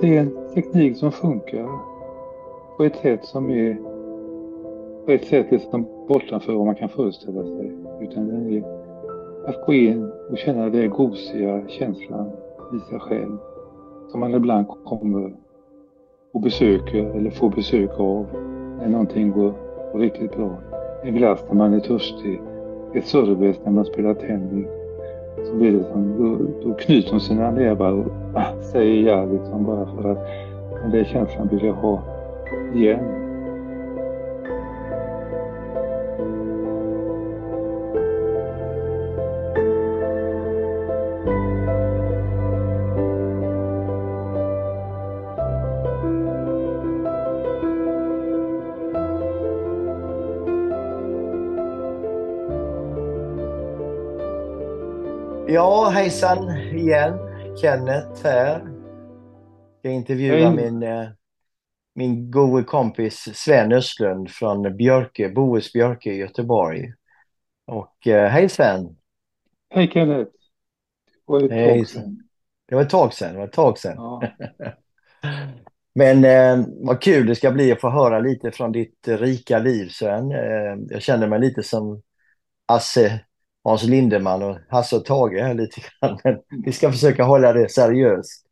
det är en teknik som funkar på ett sätt som är på ett sätt liksom bortanför vad man kan föreställa sig. Utan den är att gå in och känna den gosiga känslan i sig själv som man ibland kommer och besöker eller får besök av när någonting går, går riktigt bra. En glass när man är törstig, ett service när man spelar tennis. Så blir det som, då, då knyter hon sina nävar och säger ja liksom bara för att den där känslan vill jag ha igen. Ja, hejsan igen. Kenneth här. Jag intervjuar min, eh, min gode kompis Sven Östlund från Björke, Boes Björke i Göteborg. Och eh, hej Sven! Hej Kenneth! Det var Hej. Det var ett tag sedan. Det var ett tag sedan. Ja. Men eh, vad kul det ska bli att få höra lite från ditt rika liv Sven. Eh, jag känner mig lite som Hasse, Hans Lindeman och Hasse och Tage här lite grann. Men vi ska försöka hålla det seriöst.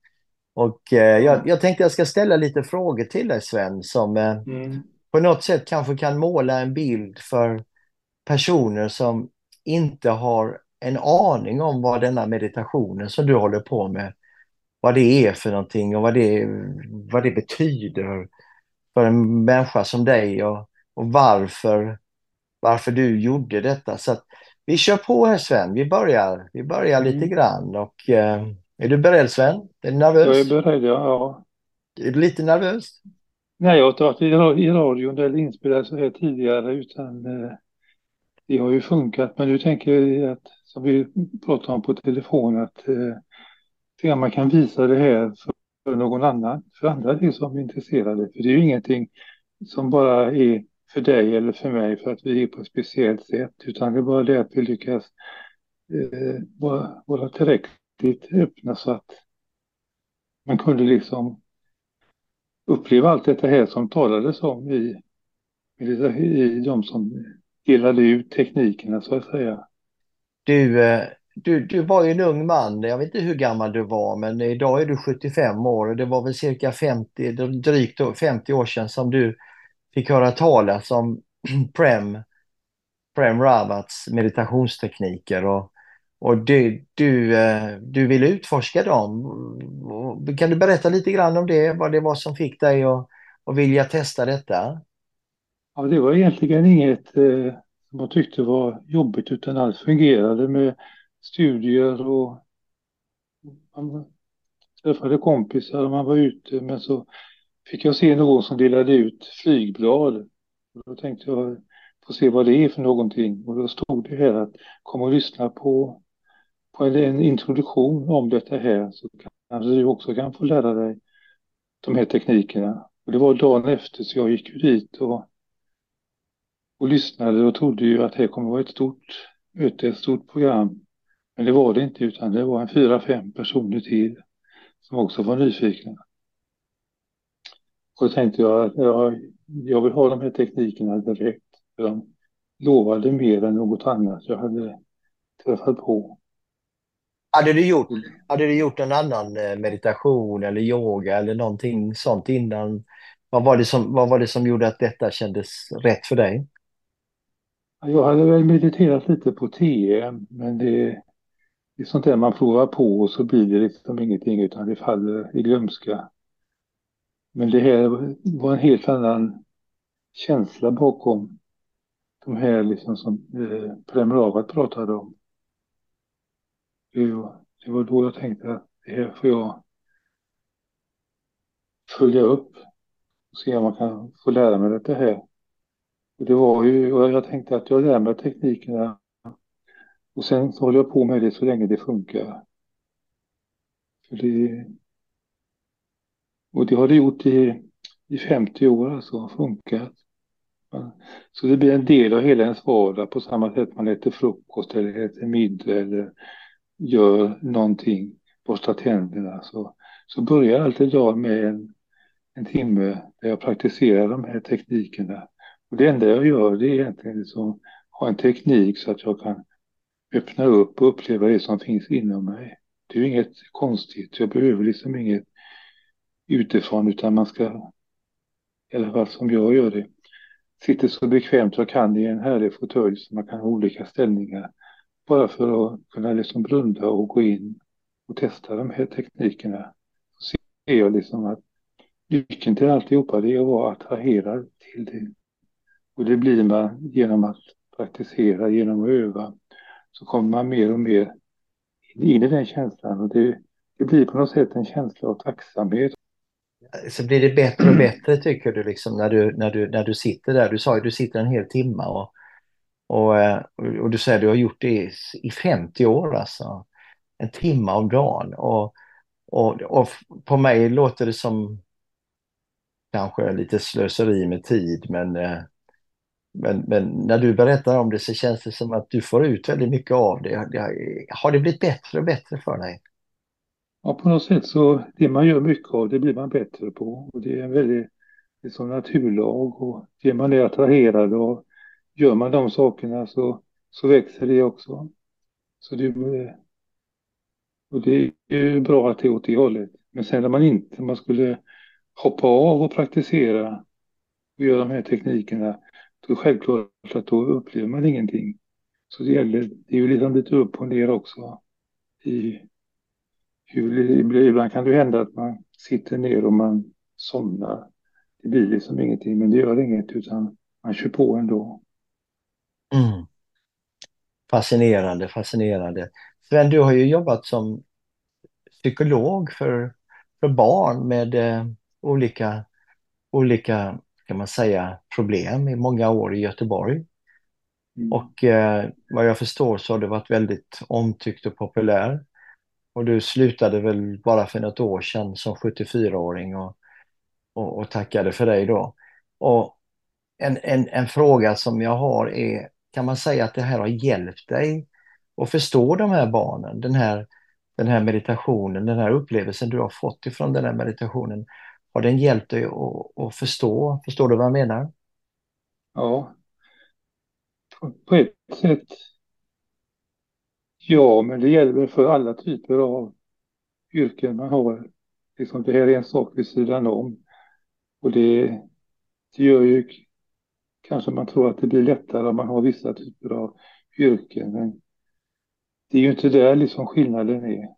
Och eh, jag, jag tänkte jag ska ställa lite frågor till dig Sven som eh, Mm. på något sätt kanske kan måla en bild för personer som inte har en aning om vad denna meditationen som du håller på med, vad det är för någonting och vad det, vad det betyder för en människa som dig och, och varför, varför du gjorde detta. Så att vi kör på här Sven, vi börjar, vi börjar lite Mm. grann och eh, är du beredd Sven? Är du Jag nervös? är beredd, ja. Är du lite nervös? Nej, jag har inte varit i ra- i radion eller inspelat så här tidigare utan eh, det har ju funkat. Men nu tänker jag att, som vi pratade om på telefon, att eh, man kan visa det här för, för någon annan, för andra till som är intresserade. För det är ju ingenting som bara är för dig eller för mig för att vi är på ett speciellt sätt, utan det är bara det att vi lyckas eh, vara, vara tillräckligt öppna så att man kunde liksom uppleva allt detta här som talades om i, i, de som delade ut teknikerna så att säga. Du, eh, du, du var ju en ung man, jag vet inte hur gammal du var, men idag är du 75 år och det var väl cirka 50, drygt 50 år sedan som du fick höra talas om Prem, Prem Rawats meditationstekniker och, och du, du, eh, du vill utforska dem. Kan du berätta lite grann om det, vad det var som fick dig att, att vilja testa detta? Ja, det var egentligen inget eh, som jag tyckte var jobbigt utan allt fungerade med studier och man träffade kompisar och man var ute men så fick jag se någon som delade ut flygblad. Och då tänkte jag få se vad det är för någonting och då stod det här att kom och lyssna på, på en, en introduktion om detta här så kanske du också kan få lära dig de här teknikerna. Och det var dagen efter så jag gick ju dit och, och lyssnade och trodde ju att här kommer vara ett stort möte, ett stort program. Men det var det inte utan det var en fyra, fem personer till som också var nyfikna. Och då tänkte jag att jag, jag vill ha de här teknikerna direkt. För de lovade mer än något annat jag hade träffat på. Hade du gjort, hade du gjort en annan eh, meditation eller yoga eller någonting sånt innan? Vad var det som, vad var det som gjorde att detta kändes rätt för dig? Jag hade väl mediterat lite på TM, men det, det är sånt där man provar på och så blir det liksom ingenting utan det faller i glömska. Men det här var en helt annan känsla bakom de här liksom som eh, Prem Rawat pratade om. Det var, det var då jag tänkte att det här får jag följa upp och se om man kan få lära mig det här. Och det var ju, och jag tänkte att jag lär mig teknikerna och sen så håller jag på med det så länge det funkar. För det, och det har det gjort i, i 50 år alltså, funkat. Så det blir en del av hela ens vardag på samma sätt man äter frukost eller äter middag eller gör någonting. borstar tänderna så, så börjar alltid dagen med en, en timme där jag praktiserar de här teknikerna. Och det enda jag gör det är egentligen liksom ha en teknik så att jag kan öppna upp och uppleva det som finns inom mig. Det är ju inget konstigt. Jag behöver liksom inget utifrån utan man ska, i alla fall som jag gör det, sitter så bekvämt jag kan i en härlig fåtölj så man kan ha olika ställningar. Bara för att kunna liksom blunda och gå in och testa de här teknikerna. Så ser jag liksom att nyckeln till alltihopa det är att vara attraherad till det. Och det blir man genom att praktisera, genom att öva. Så kommer man mer och mer in i den känslan och det, det blir på något sätt en känsla av tacksamhet. Så blir det bättre och bättre tycker du liksom när du, när du, när du sitter där? Du sa ju att du sitter en hel timme och, eh, och, och du säger att du har gjort det i, i 50 år alltså. En timme om dagen. Och, och, och på mig låter det som kanske lite slöseri med tid men eh, men, men när du berättar om det så känns det som att du får ut väldigt mycket av det. Har det blivit bättre och bättre för dig? Ja, på något sätt så det man gör mycket av det blir man bättre på. Och det är en väldigt det är som naturlag och det man är attraherad av. Gör man de sakerna så, så växer det också. Så det, och det är ju bra att det är åt det hållet. Men sen när man inte, man skulle hoppa av och praktisera och göra de här teknikerna så självklart att då upplever man ingenting. Så det gäller, det är ju liksom lite upp och ner också. I ibland kan det hända att man sitter ner och man somnar. Det blir liksom ingenting, men det gör inget utan man kör på ändå. Mm. Fascinerande, fascinerande. Sven, du har ju jobbat som psykolog för, för barn med eh, olika, olika kan man säga, problem i många år i Göteborg. Mm. Och eh, vad jag förstår så har du varit väldigt omtyckt och populär. Och du slutade väl bara för något år sedan som 74-åring och, och, och, tackade för dig då. Och en, en, en fråga som jag har är, kan man säga att det här har hjälpt dig att förstå de här barnen, den här, den här meditationen, den här upplevelsen du har fått ifrån den här meditationen. Har den hjälpt dig att, att förstå? Förstår du vad jag menar? Ja, på ett sätt. Ja, men det gäller väl för alla typer av yrken man har. Liksom det här är en sak vid sidan om. Och det, det gör ju kanske man tror att det blir lättare om man har vissa typer av yrken. Men det är ju inte där liksom skillnaden är.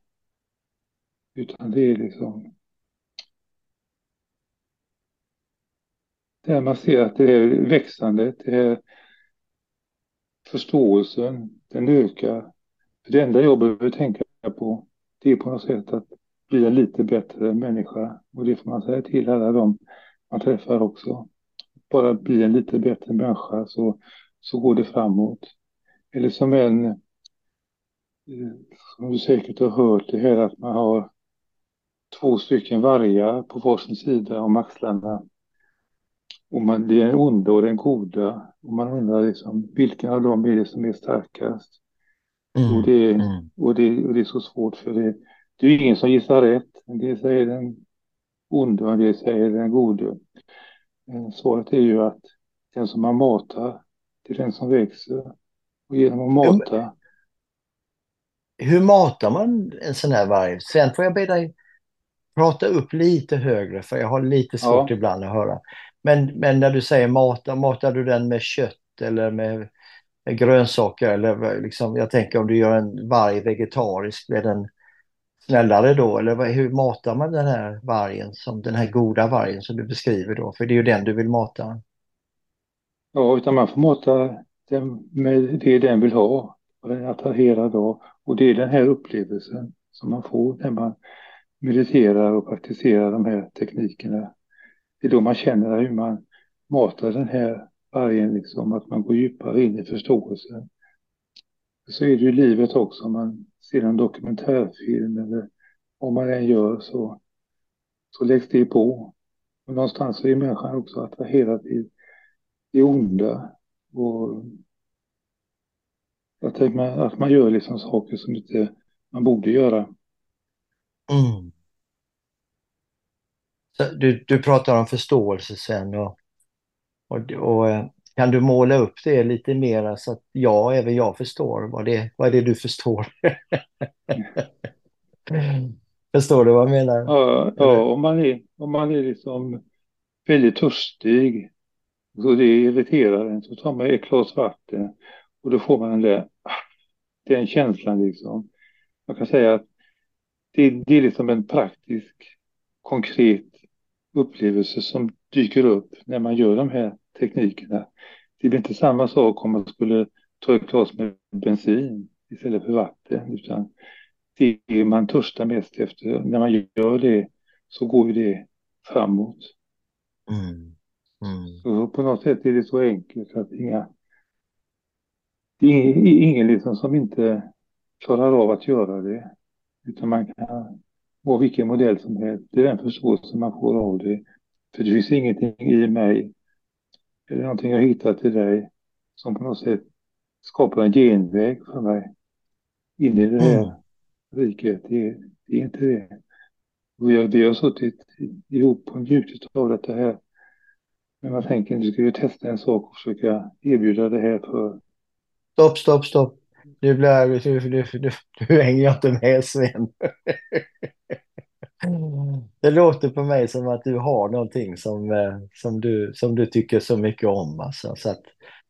Utan det är liksom där man ser att det här växandet, det här förståelsen, den ökar. Det enda jag behöver tänka på, det är på något sätt att bli en lite bättre människa. Och det får man säga till alla de man träffar också. Bara bli en lite bättre människa så, så går det framåt. Eller som en, eh, som du säkert har hört, det här att man har två stycken vargar på varsin sida om axlarna. Och man, det är den onda och den goda. Och man undrar liksom, vilken av dem är det som är starkast? Mm, och, det, mm. och, det, och det är så svårt för det. Det är ingen som gissar rätt. Det säger den onde och det säger den gode. Men svaret är ju att den som man matar, det är den som växer. Och genom att mata... Hur matar man en sån här varg? Sen får jag be dig prata upp lite högre för jag har lite svårt ja. ibland att höra. Men, men när du säger mata, matar du den med kött eller med grönsaker? Eller liksom, jag tänker om du gör en varg vegetarisk, blir den snällare då? Eller hur matar man den här vargen, som, den här goda vargen som du beskriver då? För det är ju den du vill mata. Ja, utan man får mata den med det den vill ha eh, och den attraherar då. Och det är den här upplevelsen som man får när man mediterar och praktiserar de här teknikerna. Det är då man känner hur man matar den här vargen, liksom, att man går djupare in i förståelsen. Så är det ju livet också, om man ser en dokumentärfilm eller vad man än gör så, så läggs det på. Men någonstans så är människan också attraherad till det onda. Och att man, att man gör liksom saker som inte man borde göra. Mm. Så du, du pratar om förståelse sen och, och, och eh, kan du måla upp det lite mer så att jag, även jag förstår vad det, vad är det du förstår? Förstår du vad jag menar? Ja, ja om, man är, om man är liksom väldigt törstig och det irriterar en så tar man ett glas vatten och då får man den där den känslan liksom. Man kan säga att det, det är liksom en praktisk, konkret upplevelse som dyker upp när man gör de här teknikerna. Det blir inte samma sak om man skulle ta ett glas med bensin istället för vatten, utan det man törstar mest efter, när man gör det så går ju det framåt. Mm. Mm. På något sätt är det så enkelt att inga, det är ingen liksom som inte klarar av att göra det. Utan man kan vara vilken modell som helst. Det är den förståelse man får av det. För det finns ingenting i mig eller någonting jag hittat i dig som på något sätt skapar en genväg för mig in i det här mm. riket. Det, det, är inte det. Vi har, vi har suttit ihop och njutit av detta här. Men man tänker, nu ska vi testa en sak och försöka erbjuda det här för... Stopp, stopp, stopp. Nu, blir, nu, nu, nu, nu hänger jag inte med Sven. Det låter på mig som att du har någonting som, eh, som, du, som du tycker så mycket om. Alltså. Så att,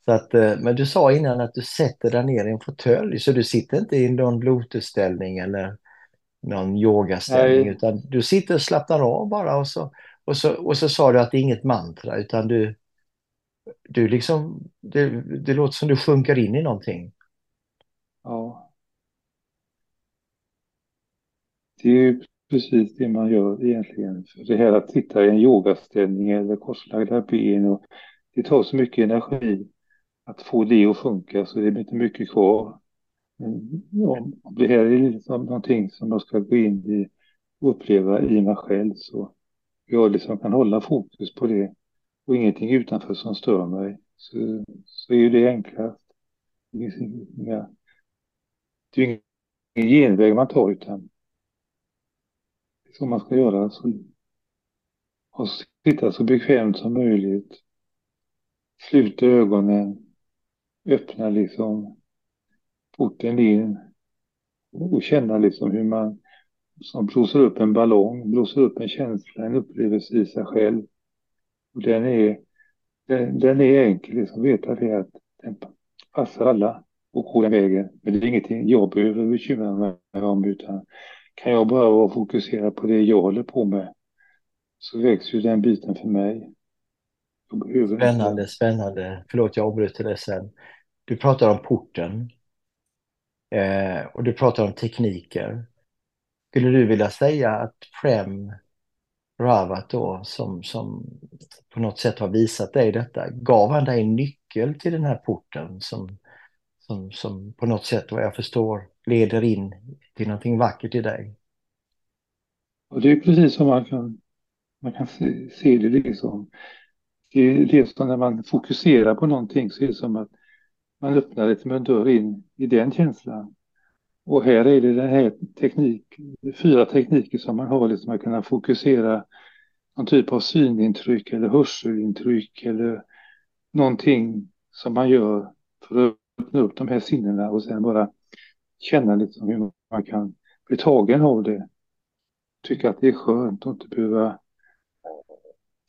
så att, eh, men du sa innan att du sätter dig ner i en fåtölj, så du sitter inte i någon lotusställning eller någon yogaställning, Nej. utan du sitter och slappnar av bara och så, och så, och så sa du att det är inget mantra, utan du, du liksom, det, det låter som du sjunker in i någonting. Ja. Är ju precis det man gör egentligen. För det här att sitta i en yogaställning eller korslagda ben och det tar så mycket energi att få det att funka så det blir inte mycket kvar. Om det här är liksom någonting som jag ska gå in i och uppleva i mig själv så jag liksom kan hålla fokus på det och ingenting utanför som stör mig så, så är ju det enklast. Det finns inga det är ingen genväg man tar utan som man ska göra. Så, och sitta så bekvämt som möjligt. Sluta ögonen. Öppna liksom porten in. Och känna liksom hur man som blåser upp en ballong, blåser upp en känsla, en upplevelse i sig själv. Och den är, den, den är enkel, liksom veta det att den passar alla och gå den vägen. Men det är ingenting jag behöver bekymra mig om utan kan jag bara vara fokuserad på det jag håller på med så växer ju den biten för mig. Spännande, spännande. Förlåt, jag avbryter det sen. Du pratar om porten eh, och du pratar om tekniker. Skulle du vilja säga att Prem Ravat då, som, som på något sätt har visat dig detta, gav han dig en nyckel till den här porten som som, som på något sätt, vad jag förstår, leder in till någonting vackert i dig. Och det är precis som man kan, man kan se, se det liksom. Det är det som när man fokuserar på någonting så är det som att man öppnar lite med en dörr in i den känslan. Och här är det den här teknik, fyra tekniker som man har liksom att kunna fokusera någon typ av synintryck eller hörselintryck eller någonting som man gör för att öppna upp de här sinnena och sen bara känna liksom hur man kan bli tagen av det. Tycka att det är skönt att inte behöva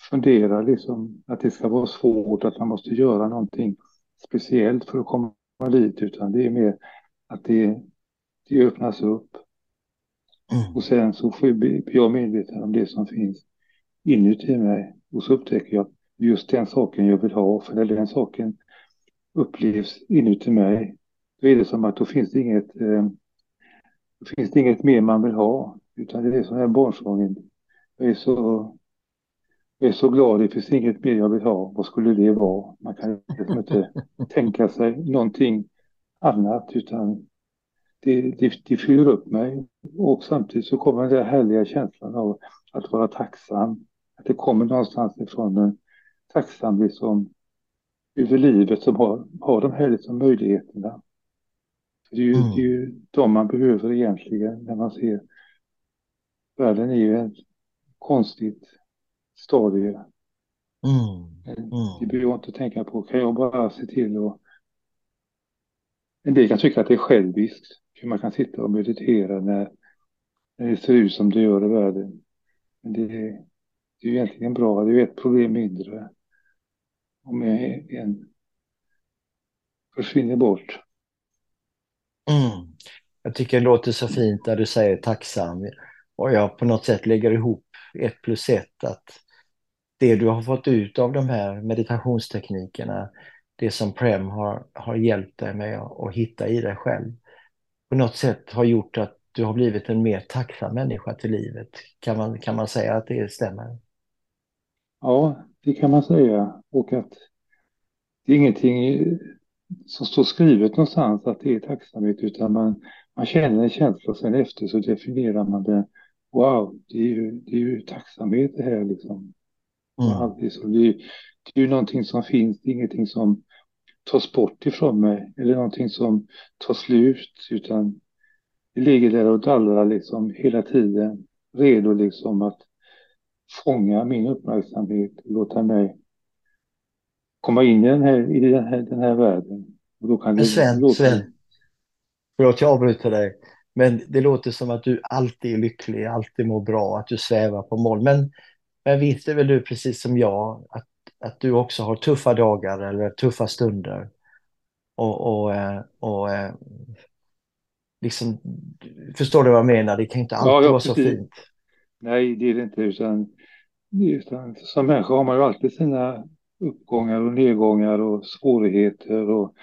fundera liksom att det ska vara svårt, att man måste göra någonting speciellt för att komma dit, utan det är mer att det, det öppnas upp. Mm. Och sen så får jag medveten om det som finns inuti mig och så upptäcker jag just den saken jag vill ha, för den saken upplevs inuti mig, då är det som att då finns det inget, eh, då finns det inget mer man vill ha. Utan det är som den barnsången. Jag är så, jag är så glad, det finns inget mer jag vill ha. Vad skulle det vara? Man kan liksom inte tänka sig någonting annat utan det, det, det fyller upp mig. Och samtidigt så kommer den där härliga känslan av att vara tacksam. Att det kommer någonstans ifrån en tacksam liksom över livet som har, har de här liksom möjligheterna. Det är, ju, mm. det är ju de man behöver egentligen när man ser världen är ju ett konstigt stadie. Mm. Det Mm. behöver jag inte tänka på. Kan jag bara se till att... En del kan tycka att det är själviskt. Hur man kan sitta och meditera när, när det ser ut som det gör i världen. Men det, det är ju egentligen bra. Det är ju ett problem mindre. Om en försvinner bort. Mm. Jag tycker det låter så fint när du säger tacksam. Och jag på något sätt lägger ihop ett plus ett. Att det du har fått ut av de här meditationsteknikerna, det som Prem har, har hjälpt dig med att hitta i dig själv, på något sätt har gjort att du har blivit en mer tacksam människa till livet. Kan man, kan man säga att det stämmer? Ja, det kan man säga. Och att det är ingenting som står skrivet någonstans att det är tacksamhet utan man, man känner en känsla och sen efter så definierar man det. Wow, det är ju, det är ju tacksamhet det här liksom. Mm. Alltid så det, är, det är ju någonting som finns, det är ingenting som tas bort ifrån mig eller någonting som tar slut utan det ligger där och dallrar liksom hela tiden redo liksom att fånga min uppmärksamhet och låta mig komma in i den här, i den här, den här världen. Och då kan men Sven, låta... Sven, förlåt jag avbryter dig. Men det låter som att du alltid är lycklig, alltid mår bra, att du svävar på moln. Men, men vet väl du precis som jag att, att du också har tuffa dagar eller tuffa stunder. Och, och, eh, och eh, liksom, förstår du vad jag menar? Det kan inte alltid ja, ja, vara så fint. Nej, det är det inte. Utan, utan som människa har man ju alltid sina uppgångar och nedgångar och svårigheter. Och,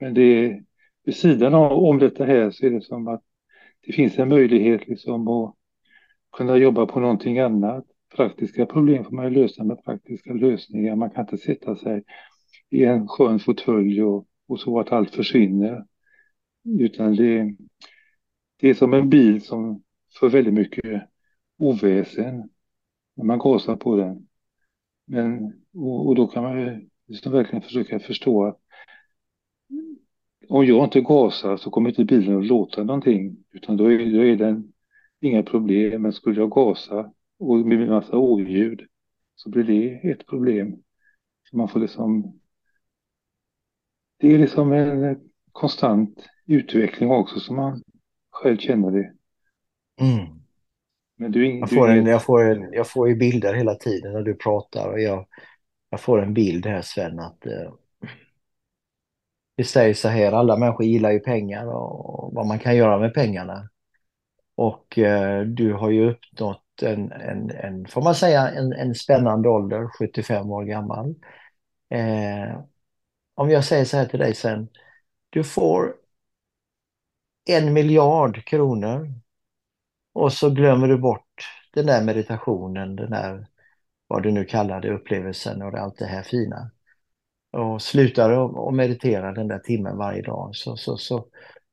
men det är, vid sidan av om detta här så är det som att det finns en möjlighet liksom att kunna jobba på någonting annat. Praktiska problem får man ju lösa med praktiska lösningar. Man kan inte sätta sig i en skön fåtölj och, och så att allt försvinner. Utan det, det är som en bil som för väldigt mycket oväsen när man gasar på den. Men, och, och då kan man ju liksom verkligen försöka förstå att om jag inte gasar så kommer inte bilen att låta någonting. Utan då är, då är den inga problem. Men skulle jag gasa och med en massa oljud så blir det ett problem. Så man får liksom... Det är liksom en konstant utveckling också som man själv känner det. Mm. Men du, jag, får en, jag, får en, jag får ju bilder hela tiden när du pratar och jag, jag får en bild här Sven att eh, det sägs så här, alla människor gillar ju pengar och vad man kan göra med pengarna. Och eh, du har ju uppnått en, en, en, får man säga, en, en spännande ålder, 75 år gammal. Eh, om jag säger så här till dig sen, du får en miljard kronor och så glömmer du bort den där meditationen, den där, vad du nu kallar det, upplevelsen och allt det här fina. Och slutar att meditera den där timmen varje dag så, så, så,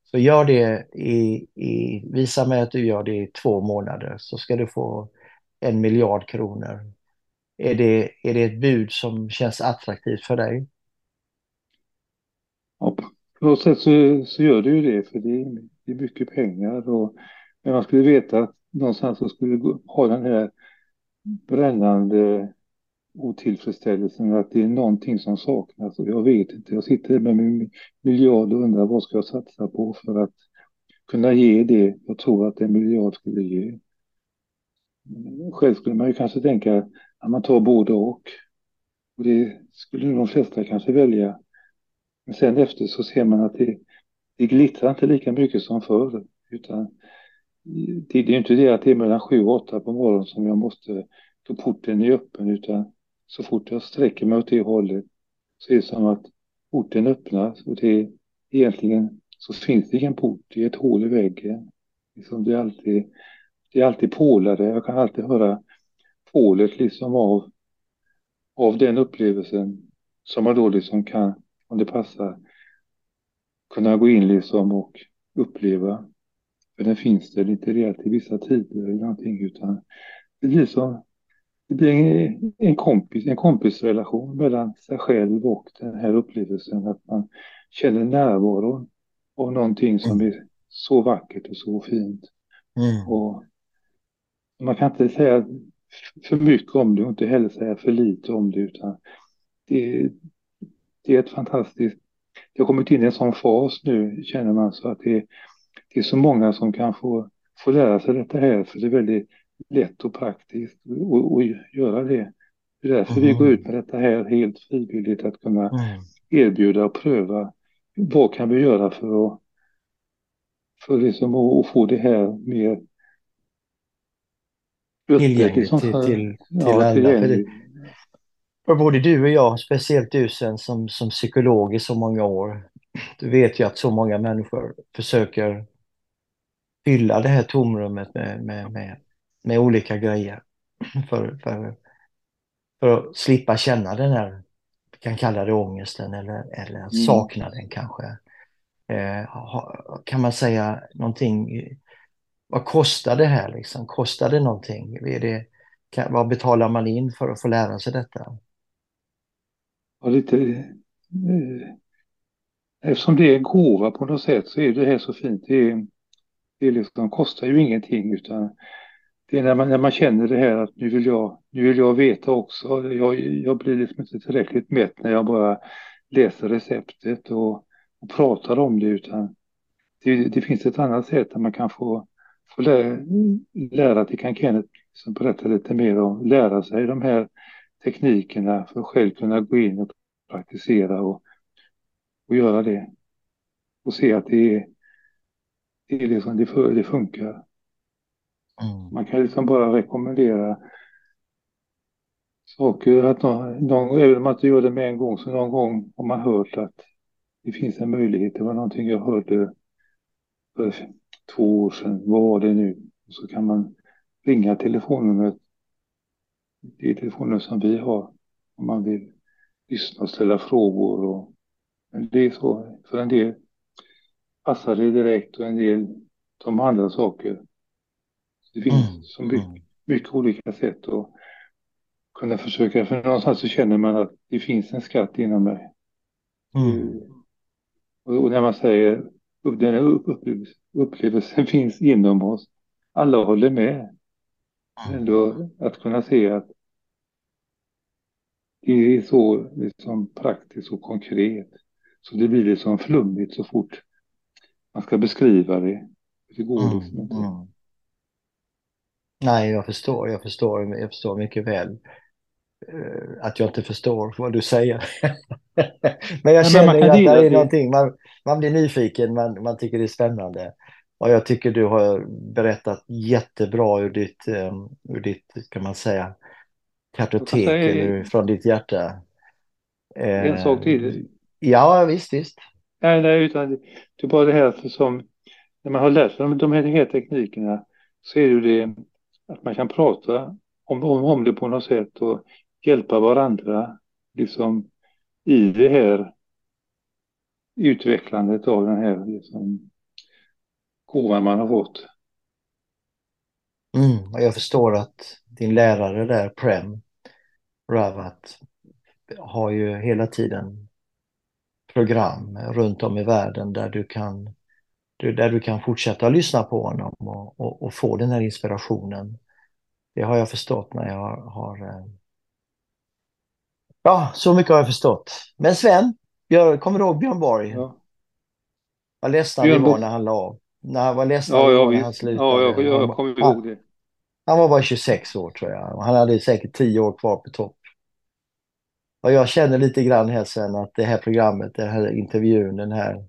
så gör det i, i, visa mig att du gör det i två månader så ska du få en miljard kronor. Är det, är det ett bud som känns attraktivt för dig? Ja, på något sätt så, så gör det ju det, för det är, det är mycket pengar. Och, men man skulle veta att någonstans så skulle ha den här brännande otillfredsställelsen att det är någonting som saknas och jag vet inte. Jag sitter med min miljard och undrar vad ska jag satsa på för att kunna ge det jag tror att en miljard skulle ge. Själv skulle man ju kanske tänka att man tar både och. Och det skulle de flesta kanske välja. Men sen efter så ser man att det, det glittrar inte lika mycket som förr. Utan det, är är inte det att det är mellan sju och åtta på morgonen som jag måste, då porten är öppen, utan så fort jag sträcker mig åt det hållet så är det som att porten öppnas och det är egentligen så finns det ingen port, det är ett hål i väggen. Liksom det, är alltid, det är alltid pålade, jag kan alltid höra pålet liksom av, av den upplevelsen som man då liksom kan, om det passar, kunna gå in liksom och uppleva. För den finns där inte reellt i vissa tider eller någonting utan det blir som det blir en, en, kompis, en kompisrelation mellan sig själv och den här upplevelsen att man känner närvaron av någonting som mm. är så vackert och så fint. Mm. Och Man kan inte säga för mycket om det och inte heller säga för lite om det utan det, det är ett fantastiskt, det har kommit in i en sån fas nu känner man så att det, det är så många som kan få, få lära sig detta här för det är väldigt lätt och praktiskt att göra det. Det är därför mm. vi går ut med detta här helt frivilligt att kunna mm. erbjuda och pröva vad kan vi göra för att för liksom att få det här mer tillgängligt till, till, till, ja, alla. Det, för både du och jag, speciellt du sen som, som psykolog i så många år, du vet ju att så många människor försöker fylla det här tomrummet med, med, med, med olika grejer för, för, för att slippa känna den här, vi kan kalla det ångesten eller, eller mm. saknaden kanske. Eh, kan man säga någonting, vad kostar det här liksom? Kostar det någonting? Är det, kan, vad betalar man in för att få lära sig detta? Ja, lite, eh, eftersom det är en gåva på något sätt så är det här så fint. Det, är, det liksom, kostar ju ingenting utan det är när man, när man känner det här att nu vill jag, nu vill jag veta också. Jag, jag blir liksom inte tillräckligt mätt när jag bara läser receptet och, och pratar om det utan det, det, finns ett annat sätt där man kan få, få lära, lära till kan Kenneth som berättar lite mer om, lära sig de här teknikerna för att själv kunna gå in och praktisera och, och göra det. Och se att det är, det är liksom det, det funkar. Mm. Man kan liksom bara rekommendera saker. Att någon, någon, även om man inte gör det med en gång så någon gång har man hört att det finns en möjlighet. Det var någonting jag hörde för två år sedan. Vad var det nu? Och så kan man ringa telefonnumret. Det är telefonnumret som vi har om man vill lyssna och ställa frågor. Och, men det är så. För en del passar det direkt och en del de andra saker. Det finns mm. så mycket, mm. mycket olika sätt att kunna försöka, för någonstans så känner man att det finns en skatt inom mig. Mm. Och, när man säger den upplevelsen, upplevelsen finns inom oss, alla håller med. Mm. Ändå att kunna se att det är så liksom praktiskt och konkret. Så det blir liksom flummigt så fort man ska beskriva det. Det går mm. liksom inte. Mm. Nej, jag förstår, jag förstår, jag förstår mycket väl uh, att jag inte förstår vad du säger. men jag känner men att det är någonting, man, man blir nyfiken, man, man tycker det är spännande. Och jag tycker du har berättat jättebra ur ditt, um, ur ditt kan man säga, kartotek säga, eller från ditt hjärta. En sak till. Ja, visst, visst. Nej, nej, utan det är bara det här som när man har lärt sig de här, de här teknikerna så är det ju det att man kan prata om, om, om det på något sätt och hjälpa varandra liksom i det här utvecklandet av den här liksom, gåvan man har fått. Mm, jag förstår att din lärare där, Prem Ravat, har ju hela tiden program runt om i världen där du kan där du kan fortsätta lyssna på honom och, och, och, få den här inspirationen. Det har jag förstått när jag har... Eh, ja, så mycket har jag förstått. Men Sven, jag kommer du ihåg Björn Borg? Ja. Vad ledsen vi var när han la av. När, vad ledsen ja, ja, när han slutade. Ja, jag, jag, jag kommer ihåg det. Han var bara 26 år tror jag. Han hade säkert 10 år kvar på topp. Och jag känner lite grann här sen att det här programmet, den här intervjun, den här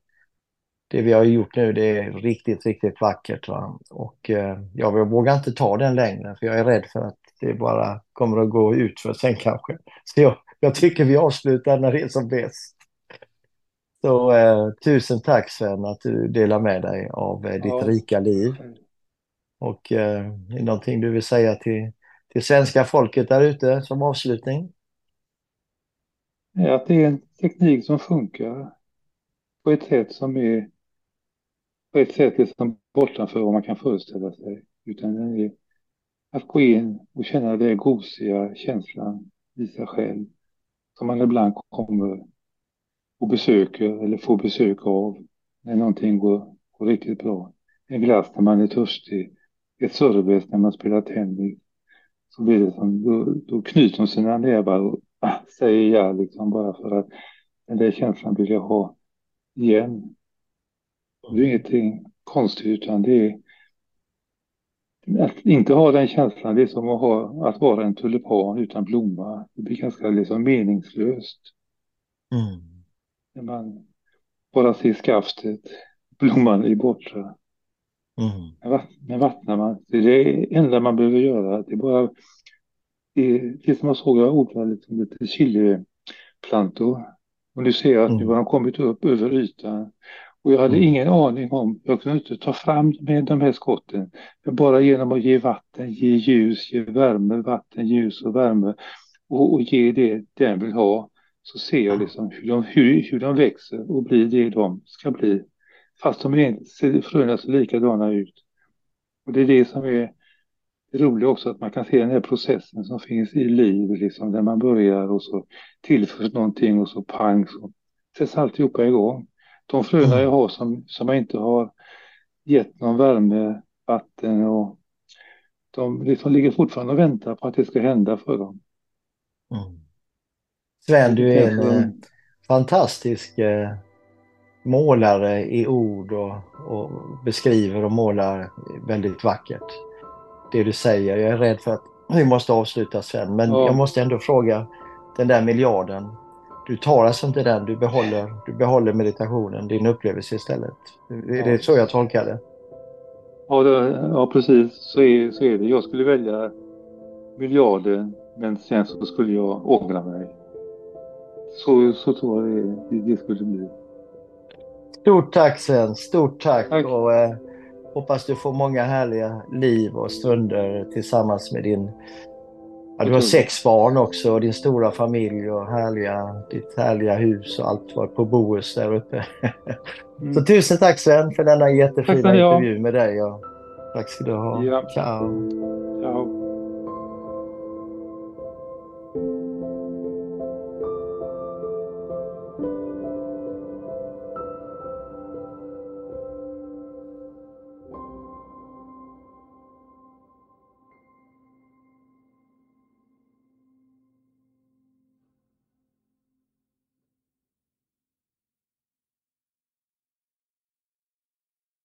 det vi har gjort nu det är riktigt, riktigt vackert. Va? Och eh, jag vågar inte ta den längre för jag är rädd för att det bara kommer att gå ut för sen kanske. Så jag, jag tycker vi avslutar när det är som bäst. Så eh, tusen tack Sven att du delar med dig av eh, ditt ja. rika liv. Och eh, är någonting du vill säga till, till svenska folket där ute som avslutning? Är att det är en teknik som funkar på ett sätt som är på ett sätt liksom bortanför vad man kan föreställa sig. Utan den är att gå in och känna den gosiga känslan i sig själv. Som man ibland kommer och besöker eller får besök av när någonting går, går riktigt bra. En glass när man är törstig ett service när man spelar tennis. Så blir det som, då, då knyter de sina nävar säger ja liksom bara för att den där känslan vill jag ha igen. Det är ingenting konstigt utan det är att inte ha den känslan, det är som att, ha, att vara en tulipan utan blomma. Det blir ganska liksom meningslöst. Mm. När man bara ser skaftet, blomman är borta. Mm. Men vattnar man, det är det enda man behöver göra. Det är bara det, som jag såg, jag odlade lite, lite chiliplantor. Och nu ser jag att mm. nu har de kommit upp över ytan. Och jag hade mm. ingen aning om, jag kunde inte ta fram med de här skotten. Men bara genom att ge vatten, ge ljus, ge värme, vatten, ljus och värme och, och ge det den vill ha. Så ser jag liksom hur de, hur, hur de växer och blir det de ska bli. Fast de är, fröna ser likadana ut. Och det är det som är det roliga också att man kan se den här processen som finns i liv, liksom, där man börjar och så tillförs någonting och så pang så sätts alltihopa igång. De fröna mm. jag har som, som jag inte har gett någon värme, vatten och de liksom ligger fortfarande och väntar på att det ska hända för dem. Mm. Sven, du är en eh, fantastisk eh, målare i ord och, och, beskriver och målar väldigt vackert. Det du säger. Jag är rädd för att vi måste avsluta Sven, men ja. jag måste ändå fråga den där miljarden. Du tar alltså inte den, du behåller, du behåller meditationen, din upplevelse istället. Är det så jag tolkar det? Ja, det, ja precis så är, så är det. Jag skulle välja miljarden men sen så skulle jag ångra mig. Så, så tror jag det, det skulle bli. Stort tack Sven, stort tack. tack. Och, eh, hoppas du får många härliga liv och stunder tillsammans med din Ja, du har sex barn också och din stora familj och härliga, ditt härliga hus och allt var på Bohus där uppe. Mm. Så tusen tack Sven för denna jättefina intervju med dig. Och tack ska du ha. Ja. Ciao. Ciao.